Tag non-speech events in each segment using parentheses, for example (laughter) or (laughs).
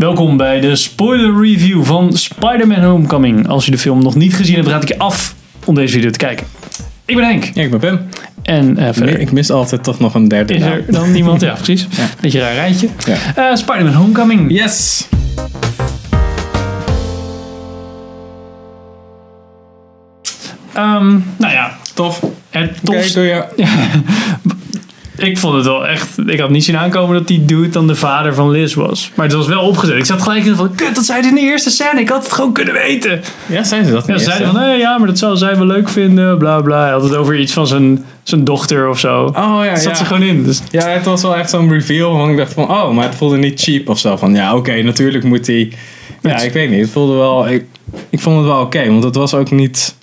Welkom bij de spoiler review van Spider-Man Homecoming. Als je de film nog niet gezien hebt, raad ik je af om deze video te kijken. Ik ben Henk. Ja, ik ben Pim. En verder Ik mis altijd toch nog een derde is naam. er dan niemand. (laughs) Ja, precies. Beetje een raar rijtje. Ja. Eh, Spider-Man Homecoming. Yes! Ehm, nou ja, Tof. het Oké, tofste je. (laughs) Ik vond het wel echt. Ik had niet zien aankomen dat die dude dan de vader van Liz was. Maar het was wel opgezet. Ik zat gelijk in van. Kut, dat zei ze in de eerste scène. Ik had het gewoon kunnen weten. Ja, zijn ze dat Ja, niet? zeiden van. Nee, ja, maar dat zou zij wel leuk vinden. Bla bla. Hij had het over iets van zijn, zijn dochter of zo. Oh ja, Dat zat ja. ze gewoon in. Dus, Ja, het was wel echt zo'n reveal. Want ik dacht van, oh, maar het voelde niet cheap of zo. Van ja, oké, natuurlijk moet hij. Ja, ik weet niet. Het voelde wel. Ik, ik vond het wel oké, want het was ook niet.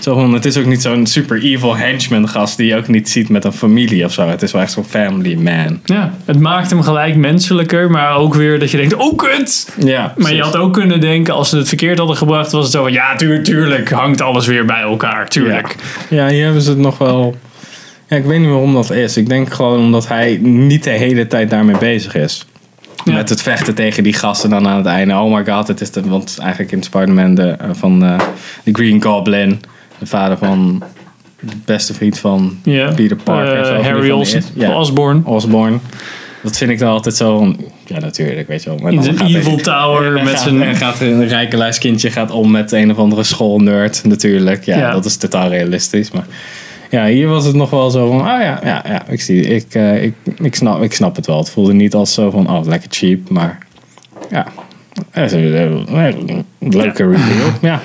Zo het is ook niet zo'n super evil henchman gast die je ook niet ziet met een familie of zo. Het is wel echt zo'n family man. ja, het maakt hem gelijk menselijker. Maar ook weer dat je denkt. Oh, kut. Ja, Maar je had ook kunnen denken. Als ze het verkeerd hadden gebracht. Was het zo van. Ja, tuur, tuurlijk. Hangt alles weer bij elkaar. Tuurlijk. Ja, hier hebben ze het nog wel. Ja, ik weet niet waarom dat is. Ik denk gewoon omdat hij niet de hele tijd daarmee bezig is. Ja. Met het vechten tegen die gasten dan aan het einde. Oh my god, het is de, want eigenlijk in Spider-Man de, van eh, de Green Goblin, de vader van de beste vriend van. Peter Parker. Eh, van die Harry Olsen. Ja, Osborn. Osborn. Dat vind ik dan altijd zo ja natuurlijk, weet je wel. Maar In zijn evil hij- tower en (laughs) met gaat, zijn- En gaat een rijkenluiskindje gaat om met een of andere schoolnerd natuurlijk. Ja, Ja. dat is totaal realistisch. Maar ja, hier was het nog wel zo van, ah ja, ja, ja ik, zie, ik, eh, ik, ik, snap, ik snap het wel. Het voelde niet als zo van, oh lekker cheap, maar ja. een Leuke reveal. Ja.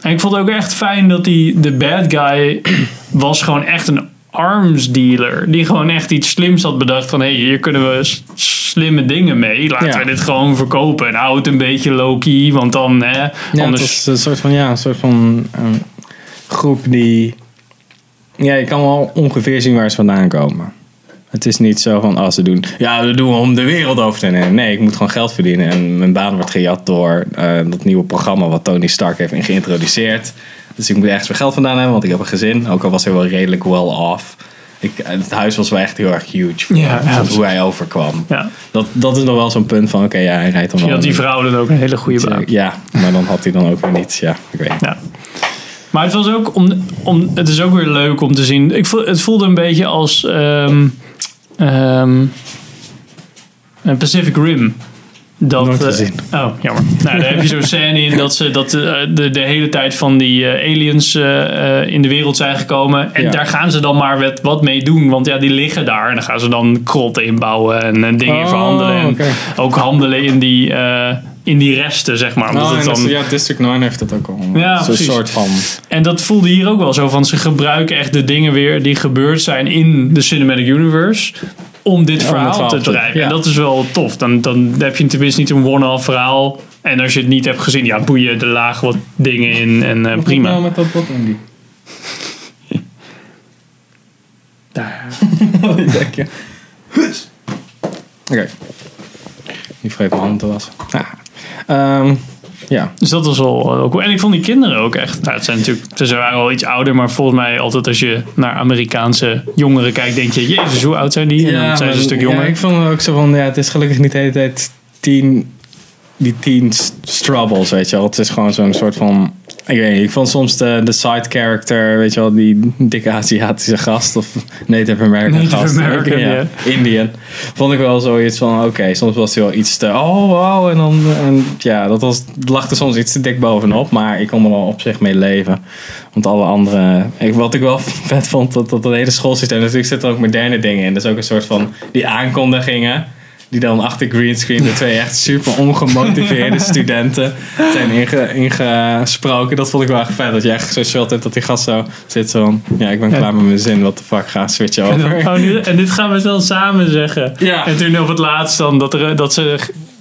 En ik vond het ook echt fijn dat die, de bad guy (clears throat) was gewoon echt een arms dealer. Die gewoon echt iets slims had bedacht van... hé, hey, hier kunnen we slimme dingen mee. Laten Ja. we dit gewoon verkopen. En hou het een beetje low-key, want dan... Hè, Ja, het anders... was een soort van, ja, een soort van ehm, groep die... Ja, je kan wel ongeveer zien waar ze vandaan komen. Het is niet zo van, als ze doen... Ja, we doen om de wereld over te nemen. Nee, ik moet gewoon geld verdienen. En mijn baan wordt gejat door eh, dat nieuwe programma wat Tony Stark heeft geïntroduceerd. Dus ik moet ergens weer geld vandaan hebben, want ik heb een gezin. Ook al was hij wel redelijk well off. Ik, het huis was wel echt heel erg huge voor Ja, ja, hoe hij overkwam. ja. Dat, dat is nog wel zo'n punt van, oké, ja, hij rijdt dan wel had die vrouw dan ook een hele goede baan. ja, maar dan had hij dan ook weer niets. Ja, ik weet. Ja. Maar het was ook om, om het is ook weer leuk om te zien. Ik voel, het voelde een beetje als ehm, een Pacific Rim. Dat, Nooit eh, gezien. oh, jammer. Nou, daar heb je zo'n scène in dat ze dat, eh, de, de hele tijd van die eh, aliens in de wereld zijn gekomen. En Ja. daar gaan ze dan maar wat, wat mee doen. Want ja, die liggen daar. En dan gaan ze dan krotten inbouwen en, eh, dingen in Oh, verhandelen. En ook handelen in die, in die resten, zeg maar. Omdat Oh, het dan, is- ja, District 9 heeft dat ook al. Ja, Zo'n precies. soort van... En dat voelde hier ook wel zo van ze gebruiken echt de dingen weer die gebeurd zijn in de Cinematic Universe om dit het verhaal te drijven. ja. En dat is wel tof. Dan, dan heb je tenminste niet een one-off verhaal. En als je het niet hebt gezien, ja, boeien, er lagen wat dingen in en eh, prima. Nou met dat bot Andy. (laughs) Daar. (laughs) Die denk je. Oké. Die vreet mijn handen te wassen. Ja. Ehm, ja. Dus dat was wel cool. En ik vond die kinderen ook echt. Nou, het zijn natuurlijk, ze waren wel iets ouder, maar volgens mij altijd als je naar Amerikaanse jongeren kijkt, denk je, jezus, hoe oud zijn die? En dan zijn ze een stuk jonger. Ja, ik vond het ook zo van, ja, het is gelukkig niet de hele tijd tien, die tien st- struggles, weet je wel. Het is gewoon zo'n soort van, ik weet niet, ik vond soms de, de side character, weet je wel, die dikke Aziatische gast of Native American Native gast. American, ja. Indian. Vond ik wel zoiets van, oké, soms was hij wel iets te, oh wow, en dan, en, ja, dat was, lag er soms iets te dik bovenop, maar ik kon er wel op zich mee leven. Want alle andere, ik, wat ik wel vet vond, dat, dat, dat hele schoolsysteem, natuurlijk zitten er ook moderne dingen in. Dat is ook een soort van, die aankondigingen, die dan achter greenscreen de twee echt super ongemotiveerde (laughs) studenten zijn inge, ingesproken. Dat vond ik wel echt vet. Dat je echt zo shot hebt dat die gast zo zit zo van, ja, ik ben klaar met mijn zin, wat de fuck, ga switchen En, over. oh, nu- en dit gaan we dan samen zeggen. Ja. En toen op het laatst dan dat, er, dat ze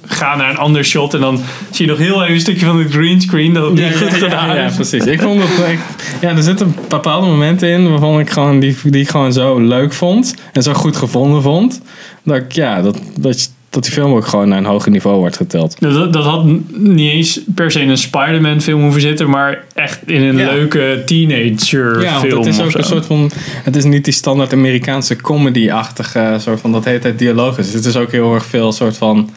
g- gaan naar een ander shot. En dan zie je nog heel even een stukje van het greenscreen. Dat het niet goed gedaan ja, is. precies. Ik (laughs) vond dat, ik, ja, er zitten bepaalde momenten in waarvan ik gewoon die, die ik gewoon zo leuk vond en zo goed gevonden vond. Dat ik, ja, dat, dat, dat die film ook gewoon naar een hoger niveau wordt geteld. Dat, dat had niet eens per se in een Spider-Man film hoeven zitten. Maar echt in een Ja. leuke teenager Ja, film. het is ook een soort van. Het is niet die standaard Amerikaanse comedy-achtige soort van dat tijd dialoog is. Het is ook heel erg veel soort van.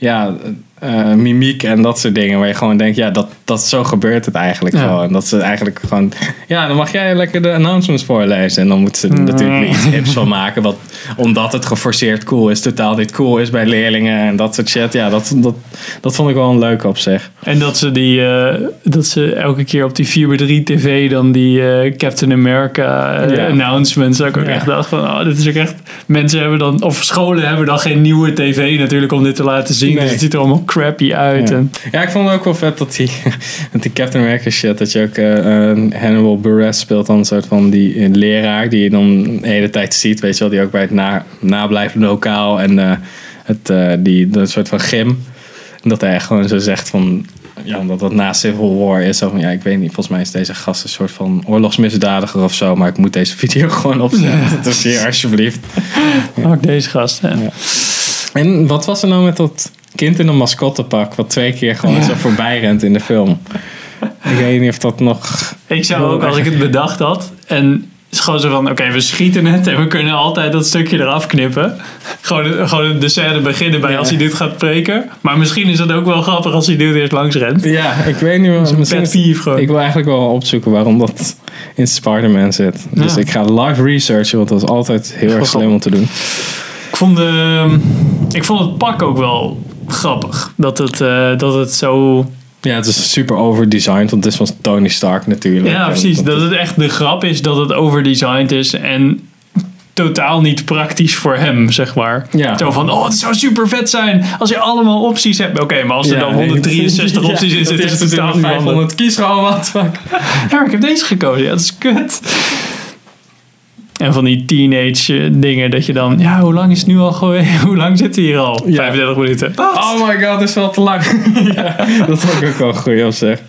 Ja, eh, mimiek en dat soort dingen. Waar je gewoon denkt, ja, dat, dat zo gebeurt het eigenlijk Ja. gewoon. Dat ze eigenlijk gewoon, ja, dan mag jij lekker de announcements voorlezen. En dan moeten ze er natuurlijk iets hips van maken. Wat, omdat het geforceerd cool is, totaal niet cool is bij leerlingen en dat soort shit. Ja, dat, dat, dat vond ik wel een leuke op zich. En dat ze, die, eh, dat ze elke keer op die 4 3 tv dan die eh, Captain America Ja. announcements. Dat ik ook Ja. echt dacht van, oh, dit is ook echt... Mensen hebben dan, of scholen hebben dan geen nieuwe tv natuurlijk om dit te laten zien. Nee. Dus het ziet er allemaal crappy uit. Ja. En, Ja, ik vond het ook wel vet dat die, (laughs) dat die Captain America shit, dat je ook eh, Hannibal Buress speelt dan een soort van die eh, leraar die je dan de hele tijd ziet, weet je wel, die ook bij het na, nablijvende lokaal en eh, het, eh, die, dat soort van gym. En dat hij echt gewoon zo zegt van, ja, omdat dat na Civil War is, zo van, ja, ik weet niet, volgens mij is deze gast een soort van oorlogsmisdadiger of zo, maar ik moet deze (laughs) video gewoon opzetten, dus hier alsjeblieft. ook deze gast. hè. Ja. En wat was er nou met dat kind in een mascottepak, wat twee keer gewoon Ja. zo voorbij rent in de film? Ik weet niet of dat nog. Ik zou ook, als ik het bedacht had en is gewoon zo van, oké, we schieten het en we kunnen altijd dat stukje eraf knippen. Gewoon, gewoon de scène beginnen bij Ja. als hij dit gaat preken. Maar misschien is het ook wel grappig als hij dit eerst langs rent. Ja, ik weet niet Dat een misschien is- gewoon. Ik wil eigenlijk wel opzoeken waarom dat in Spider-Man zit. Dus Ja. ik ga live researchen, want dat is altijd heel erg slim om te doen. Ik vond, de, ik vond het pak ook wel grappig. Dat het, eh, dat het zo... Ja, het is super overdesigned, want dit is van Tony Stark natuurlijk. Ja, precies. Dat het echt de grap is dat het overdesigned is en totaal niet praktisch voor hem, zeg maar. Ja. Zo van, oh, het zou super vet zijn als je allemaal opties hebt. Oké, maar als er Ja, dan nee, 163 (laughs) ja, opties in zitten, is het totaal in niet handig. 500 kies gewoon wat. Ja, maar ik heb deze gekozen. Ja, dat is kut. En van die teenage eh, dingen dat je dan... Ja, hoe lang is het nu al geweest? (laughs) Hoe lang zitten we hier al? Ja. 35 minuten. Oh my god, dat is wel te lang. (laughs) ja, dat vond ik ook wel goed op zich.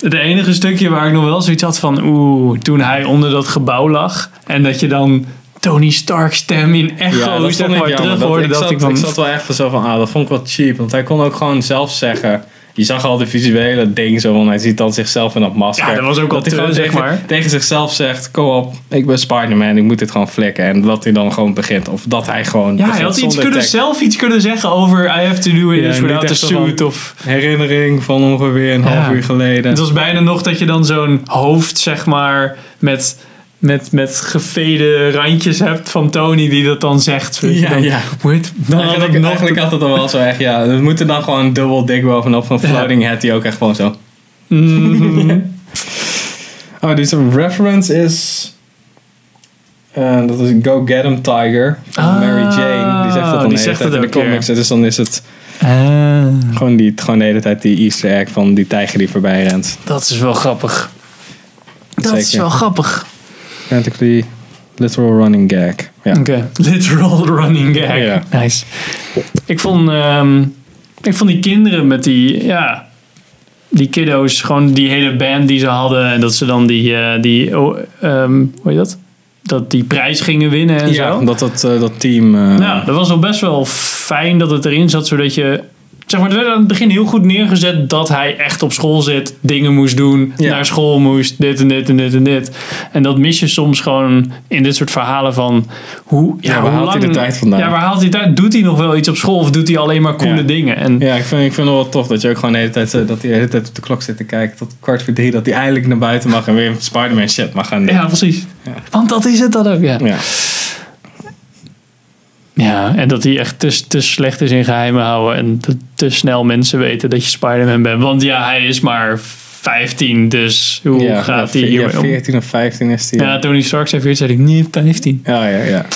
Het enige stukje waar ik nog wel zoiets had van... Oeh, toen hij onder dat gebouw lag. En dat je dan Tony Stark stem in echo zeg maar, terug Dat- hoorde. ik, zat, ik van... ik zat wel echt van zo van, ah, dat vond ik wel cheap. Want hij kon ook gewoon zelf zeggen... Je zag al de visuele ding zo, want hij ziet dan zichzelf in dat masker. Ja, dat was ook al dat hij gewoon zeg tegen, maar. tegen zichzelf zegt, kom op, ik ben Spider-Man, ik moet dit gewoon flikken. En dat hij dan gewoon begint. Of dat hij gewoon Ja, hij had iets kunnen, zelf iets kunnen zeggen over... I have to do it Ja, without suit. Of, Herinnering van ongeveer een Ja. half uur geleden. het was bijna nog dat je dan zo'n hoofd, zeg maar... Met, met, met gevede randjes hebt van Tony die dat dan zegt. Weet je Ja, dan, ja. Dan had Eigenlijk, nog eigenlijk had het dan wel zo echt, ja, we moeten dan gewoon een dubbel dik bovenop van floating head die ook echt gewoon zo. Mhm. (laughs) Oh, deze reference is. eh, dat is Go Get 'em Tiger van Ah, Mary Jane. Die zegt dat dan die zegt het in de ja. comics. Dus dan is het Ah, gewoon, die, gewoon de hele tijd die easter egg van die tijger die voorbij rent. dat is wel grappig. Dat is wel grappig. Practically literal running gag. Ja. Oké, (laughs) literal running gag. Ja. Nice. Ik vond, ehm, ik vond die kinderen met die, ja, die kiddo's, gewoon die hele band die ze hadden. En dat ze dan die, eh, die oh, ehm, hoe heet dat? Dat die prijs gingen winnen en Ja, zo. dat, dat, eh, dat team. eh, Nou, dat was nog best wel fijn dat het erin zat, zodat je... Zeg maar, het werd aan het begin heel goed neergezet dat hij echt op school zit, dingen moest doen, Ja. naar school moest, dit en dit en dit en dit. En dat mis je soms gewoon in dit soort verhalen van hoe, ja, Ja, waar hoe haalt hij lang- de tijd vandaan? Ja, waar haalt hij tijd? Doet hij nog wel iets op school of doet hij alleen maar coole Ja. dingen? En Ja, ik vind, ik vind het wel tof dat je ook gewoon de hele tijd, eh, dat hij de hele tijd op de klok zit te kijken tot kwart voor drie. Dat hij eindelijk naar buiten mag en weer Spider-Man shit mag gaan doen. ja, precies. Want dat is het dan ook, ja. Ja. En dat hij echt te, te slecht is in geheimen houden. En te, te snel mensen weten dat je Spider-Man bent. Want ja, hij is maar 15, dus hoe ja, gaat hij hier ja, 14 of 15 is hij. Ja, Tony Stark zei 14, zei ik niet 15. Ja, ja, ja.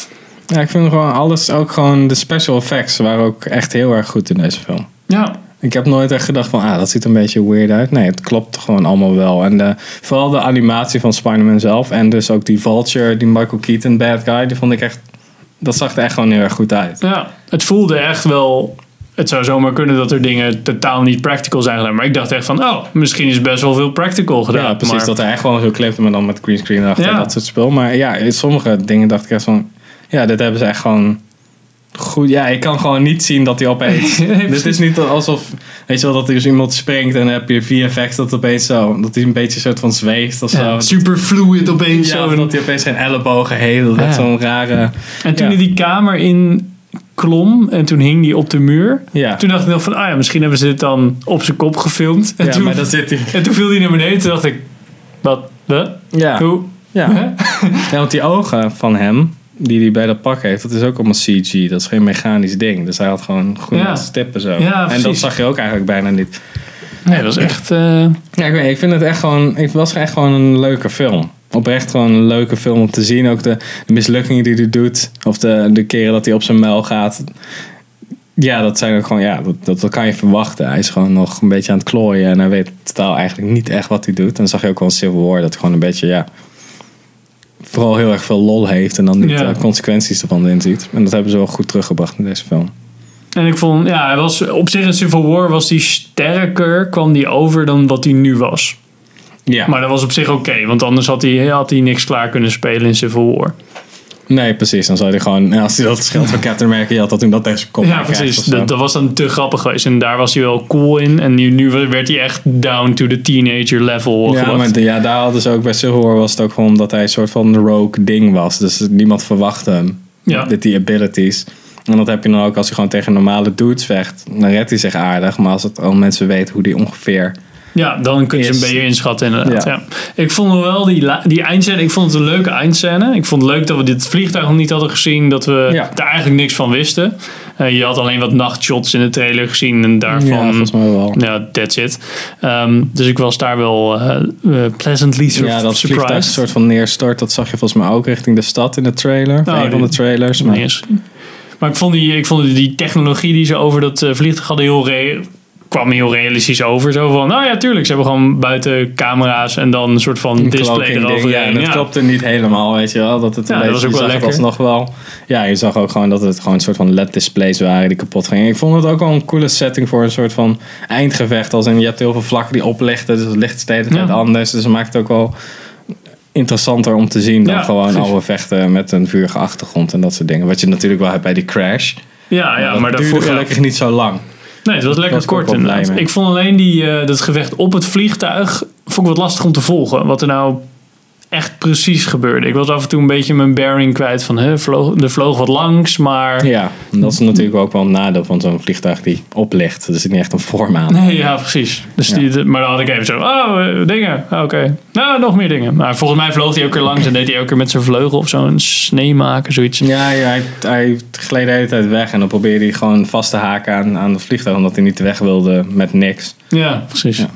Ja, ik vind gewoon alles, ook gewoon de special effects waren ook echt heel erg goed in deze film. Ja, Ik heb nooit echt gedacht van, ah, dat ziet een beetje weird uit. Nee, het klopt gewoon allemaal wel. En de, vooral de animatie van Spider-Man zelf. En dus ook die Vulture, die Michael Keaton bad guy. Die vond ik echt, dat zag er echt gewoon heel erg goed uit. ja, het voelde echt wel... Het zou zomaar kunnen dat er dingen totaal niet practical zijn gedaan. Maar ik dacht echt van, oh, misschien is best wel veel practical gedaan. Ja, precies. Maar- Dat hij echt gewoon zo clipte, maar dan met greenscreen achter Ja. dat soort spul. Maar ja, in sommige dingen dacht ik echt van... Ja, dit hebben ze echt gewoon goed... Ja, ik kan gewoon niet zien dat hij opeens... (laughs) Nee, dit precies. is niet alsof... Weet je wel, dat er dus iemand springt en dan heb je VFX dat opeens zo... Dat hij een beetje een soort van zweeft of zo. Super fluid opeens Ja, zo. of dat hij opeens zijn ellebogen heeft. Dat is Ja. zo'n rare... En toen hij die kamer in klom en toen hing die op de muur. Ja. Toen dacht ik nog van, ah ja, misschien hebben ze dit dan op zijn kop gefilmd. En, ja, toen, maar dat zit hij. en toen viel hij naar beneden. Toen dacht ik, wat? Wat? Ja. Hoe? Ja. ja, want die ogen van hem, die hij bij dat pak heeft, dat is ook allemaal CG. Dat is geen mechanisch ding. Dus hij had gewoon groene Ja. stippen zo. Ja, en dat zag je ook eigenlijk bijna niet. Nee, dat was echt... eh, Ja, ik, weet, ik vind het echt gewoon, het was echt gewoon een leuke film. Oprecht gewoon een leuke film om te zien. Ook de, de mislukkingen die hij doet. Of de, de keren dat hij op zijn muil gaat. Ja, dat zijn ook gewoon, ja, dat, dat, dat kan je verwachten. Hij is gewoon nog een beetje aan het klooien. En hij weet totaal eigenlijk niet echt wat hij doet. En dan zag je ook wel in Civil War dat gewoon een beetje, ja... Vooral heel erg veel lol heeft. En dan niet Ja. de consequenties ervan inziet. En dat hebben ze wel goed teruggebracht in deze film. En ik vond, ja, hij was op zich in Civil War was hij sterker, kwam die over dan wat hij nu was. Ja. Maar dat was op zich oké, want anders had hij, had hij niks klaar kunnen spelen in Civil War. Nee, precies. Dan zou hij gewoon, als hij dat schild van Captain America had, dat toen dat deze kop ja, precies. Dat, dat was dan te grappig geweest. En daar was hij wel cool in. En nu, nu werd hij echt down to the teenager level. Ja, gebracht. maar de- ja, daar hadden ze ook bij Civil War was het ook gewoon omdat hij een soort van rogue ding was. Dus niemand verwachtte hem. Ja. Die abilities. En dat heb je dan ook als hij gewoon tegen normale dudes vecht. Dan redt hij zich aardig. Maar als het al mensen weten hoe die ongeveer... Ja, dan kun je ze een beetje inschatten inderdaad. Ja. Ja. Ik vond wel die, die eindscène, ik vond het een leuke eindscène. Ik vond het leuk dat we dit vliegtuig nog niet hadden gezien. Dat we Ja. daar eigenlijk niks van wisten. Eh, je had alleen wat nachtshots in de trailer gezien. En daarvan... ja, volgens mij wel. Ja, that's it. Ehm, dus ik was daar wel eh, pleasantly sur- Ja, dat surprised. een soort van neerstort. Dat zag je volgens mij ook richting de stad in de trailer. Oh, een van de trailers. Maar. Maar ik vond die, ik vond die technologie die ze over dat vliegtuig hadden heel re- kwam heel realistisch over. Zo van, nou ja, tuurlijk. Ze hebben gewoon buiten camera's en dan een soort van een display eroverheen. Ja, en het Ja. klopte niet helemaal, weet je wel. Dat het een Ja, dat beetje, was ook wel lekker. alsnog wel. Ja, je zag ook gewoon dat het gewoon een soort van LED-displays waren die kapot gingen. Ik vond het ook wel een coole setting voor een soort van eindgevecht. Als in, je hebt heel veel vlakken die oplichten, dus het hele tijd Ja. anders. Dus het maakt het ook wel interessanter om te zien dan Ja, gewoon precies. oude vechten met een vurige achtergrond en dat soort dingen. Wat je natuurlijk wel hebt bij die crash. Ja, ja, dat maar duurde daarvoor... ja. gelukkig niet zo lang. Nee, het was lekker was kort inderdaad. Ik vond alleen die, eh, dat gevecht op het vliegtuig vond ik wat lastig om te volgen. Wat er nou echt precies gebeurde. Ik was af en toe een beetje mijn bearing kwijt van... Hè, vloog, er vloog wat langs, maar... Ja, dat is natuurlijk ook wel een nadeel van zo'n vliegtuig die oplicht. Er zit niet echt een vorm aan. Nee, ja, precies. Dus Ja. Die, maar dan had ik even zo, oh, eh, dingen. Ah, Oké. Nou, nog meer dingen. Maar volgens mij vloog hij ook keer langs en deed hij ook keer met zijn vleugel of zo een snee maken, zoiets. Ja, ja hij, hij gleed de hele tijd weg en dan probeerde hij gewoon vast te haken aan, aan het vliegtuig omdat hij niet weg wilde met niks. Ja, precies. Ja.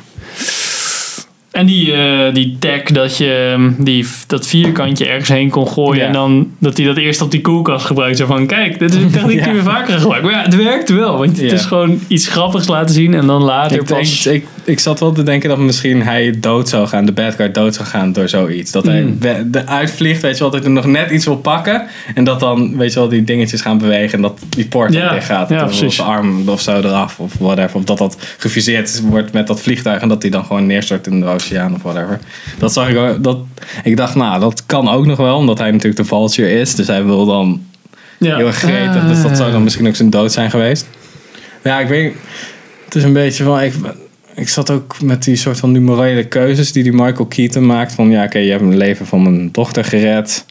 En die, eh, die tag dat je mm, die, dat vierkantje ergens heen kon gooien Ja. en dan dat hij dat eerst op die koelkast gebruikt. Zo van, kijk, dit is een (laughs) techniek die we vaker gebruiken. Maar ja, het werkt wel, want het is gewoon iets grappigs laten zien en dan later Ik, pas... ik, ik zat wel te denken dat misschien hij dood zou gaan, de bad guy dood zou gaan door zoiets. Dat hij Mm. uitvliegt, weet je wel, dat hij er nog net iets wil pakken. En dat dan, weet je wel, die dingetjes gaan bewegen en dat die poort dicht gaat. ja, of zijn arm of zo eraf of whatever. Of dat dat gefuseerd wordt met dat vliegtuig en dat hij dan gewoon neerstort in de oceaan of whatever. Dat zag ik ook. Dat, ik dacht, nou, dat kan ook nog wel, omdat hij natuurlijk de vulture is. Dus hij wil dan ja. heel erg gretig. Ah. dus dat zou dan misschien ook zijn dood zijn geweest. Ja, ik weet. Het is een beetje van. Ik, ik zat ook met die soort van morele keuzes die die Michael Keaton maakt. Van ja, oké, je hebt een leven van mijn dochter gered.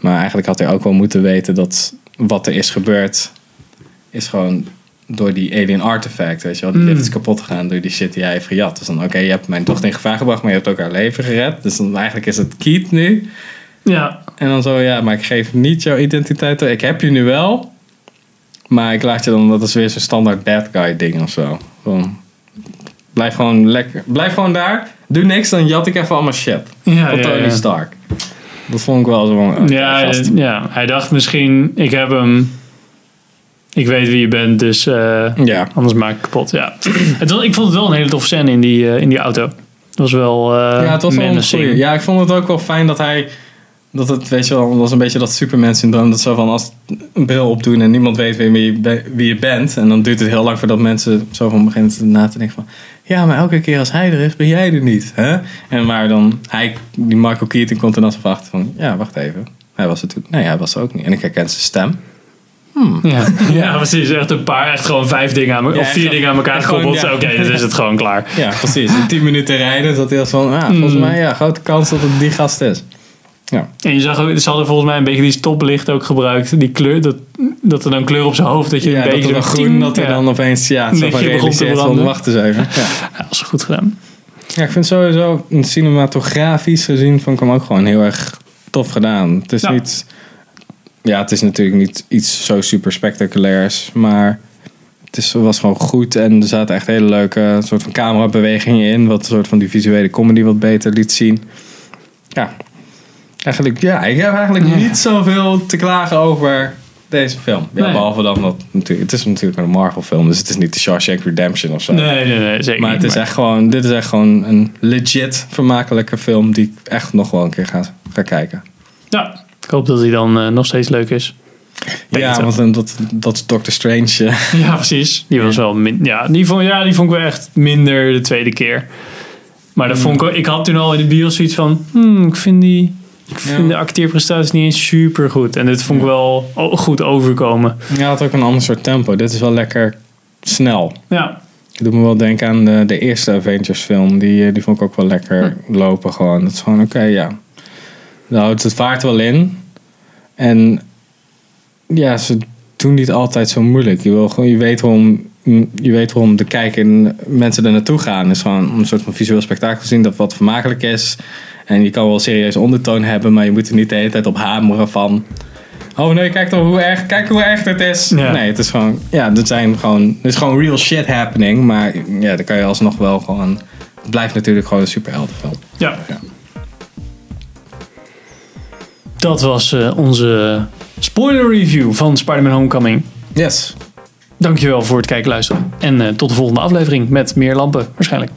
Maar eigenlijk had hij ook wel moeten weten dat wat er is gebeurd. is gewoon door die alien artifact. Weet je wel, die Mm. lift is kapot gegaan door die shit die hij heeft gejat. Dus dan, oké, je hebt mijn dochter in gevaar gebracht, maar je hebt ook haar leven gered. Dus dan eigenlijk is het Keat nu. Ja, En dan zo, ja, maar ik geef niet jouw identiteit. Ik heb je nu wel. Maar ik laat je dan, dat is weer zo'n standaard bad guy ding of zo. Blijf gewoon lekker. Blijf gewoon daar. Doe niks, dan jat ik even allemaal shit. ja, Van Tony ja. Stark. Dat vond ik wel zo oké, Ja, ja, hij dacht misschien, ik heb hem, ik weet wie je bent, dus eh, ja. anders maak ik kapot. Ja. het was, ik vond het wel een hele toffe scène in die, eh, in die auto. Het was wel eh ja, het was wel een goeie. Ja, ik vond het ook wel fijn dat hij... Dat het, weet je wel, dat was een beetje dat Superman-syndroom. Dat zo van, als een bril opdoen en niemand weet wie je, wie je bent. En dan duurt het heel lang voordat mensen zo van beginnen te- na te denken van... Ja, maar elke keer als hij er is, ben jij er niet. Hè? En maar dan, hij, die Michael Keaton komt er dan zo van achter van... Ja, wacht even. Hij was er toen. Nee, hij was er ook niet. En ik herken zijn stem. Ja. (laughs) ja, precies. Echt een paar, echt gewoon vijf dingen aan, me- Ja, of vier dingen aan elkaar gekoppeld. ja. Oké, dan is het gewoon klaar. Ja, precies. In tien minuten rijden zat hij als van... Ah, volgens Hmm. mij, ja, grote kans dat het die gast is. Ja. En je zag ook, ze hadden volgens mij een beetje die stoplicht ook gebruikt. Die kleur, dat, dat er dan kleur op zijn hoofd, dat je Ja, een dat beetje er zo groen, tien- dat er ja. dan opeens, ja, zo van lichtje begon te realiseert van, wacht eens even. Ja. Ja, dat is goed gedaan. ja, ik vind sowieso, cinematografisch gezien, vond ik hem ook gewoon heel erg tof gedaan. Het is Ja. niet, ja, het is natuurlijk niet iets zo super spectaculairs, maar het is, was gewoon goed en er zaten echt hele leuke soort van camerabewegingen in, wat een soort van die visuele comedy wat beter liet zien. Ja, eigenlijk, ja, ik heb eigenlijk Ja. niet zoveel te klagen over deze film. Ja, Nee. behalve dan dat, natuurlijk, het is natuurlijk een Marvel film, dus het is niet de Shawshank Redemption of zo. Nee, nee, nee, zeker Maar het niet, is echt gewoon, dit is echt gewoon een legit vermakelijke film die ik echt nog wel een keer ga, ga kijken. Ja, ik hoop dat hij dan eh, nog steeds leuk is. Denk ja, want dan- dat, dat is Doctor Strange. eh, (laughs) Ja, precies. Die was wel min, ja, die vond, ja, die vond ik wel echt minder de tweede keer. Maar dat vond ik, ik had toen al in de bios zoiets van, hmm, ik vind die, ik vind de acteerprestaties niet eens super goed. En dit vond ik wel goed overkomen. Ja, had ook een ander soort tempo. Dit is wel lekker snel. Ja, Ik doe me wel denken aan de, de eerste Avengers film. Die, eh, die vond ik ook wel lekker lopen gewoon. Dat is gewoon oké, ja. Nou, het, het vaart wel in. En ja, ze doen niet altijd zo moeilijk. Je, wil gewoon, je, weet waarom, je weet waarom de kijker en mensen er naartoe gaan. Het is gewoon om een soort van visueel spektakel te zien dat wat vermakelijk is. En je kan wel een serieuze ondertoon hebben, maar je moet er niet de hele tijd op hameren van... Oh nee, kijk toch hoe erg, kijk hoe erg het is. Ja. Nee, het is gewoon, ja, er zijn gewoon, er is gewoon real shit happening. Maar ja, dan kan je alsnog wel gewoon, het blijft natuurlijk gewoon een superheldenfilm. ja. Ja. Dat was eh, onze spoiler review van Spider-Man Homecoming. Yes. Dankjewel voor het kijken en luisteren. En eh, tot de volgende aflevering met meer lampen waarschijnlijk.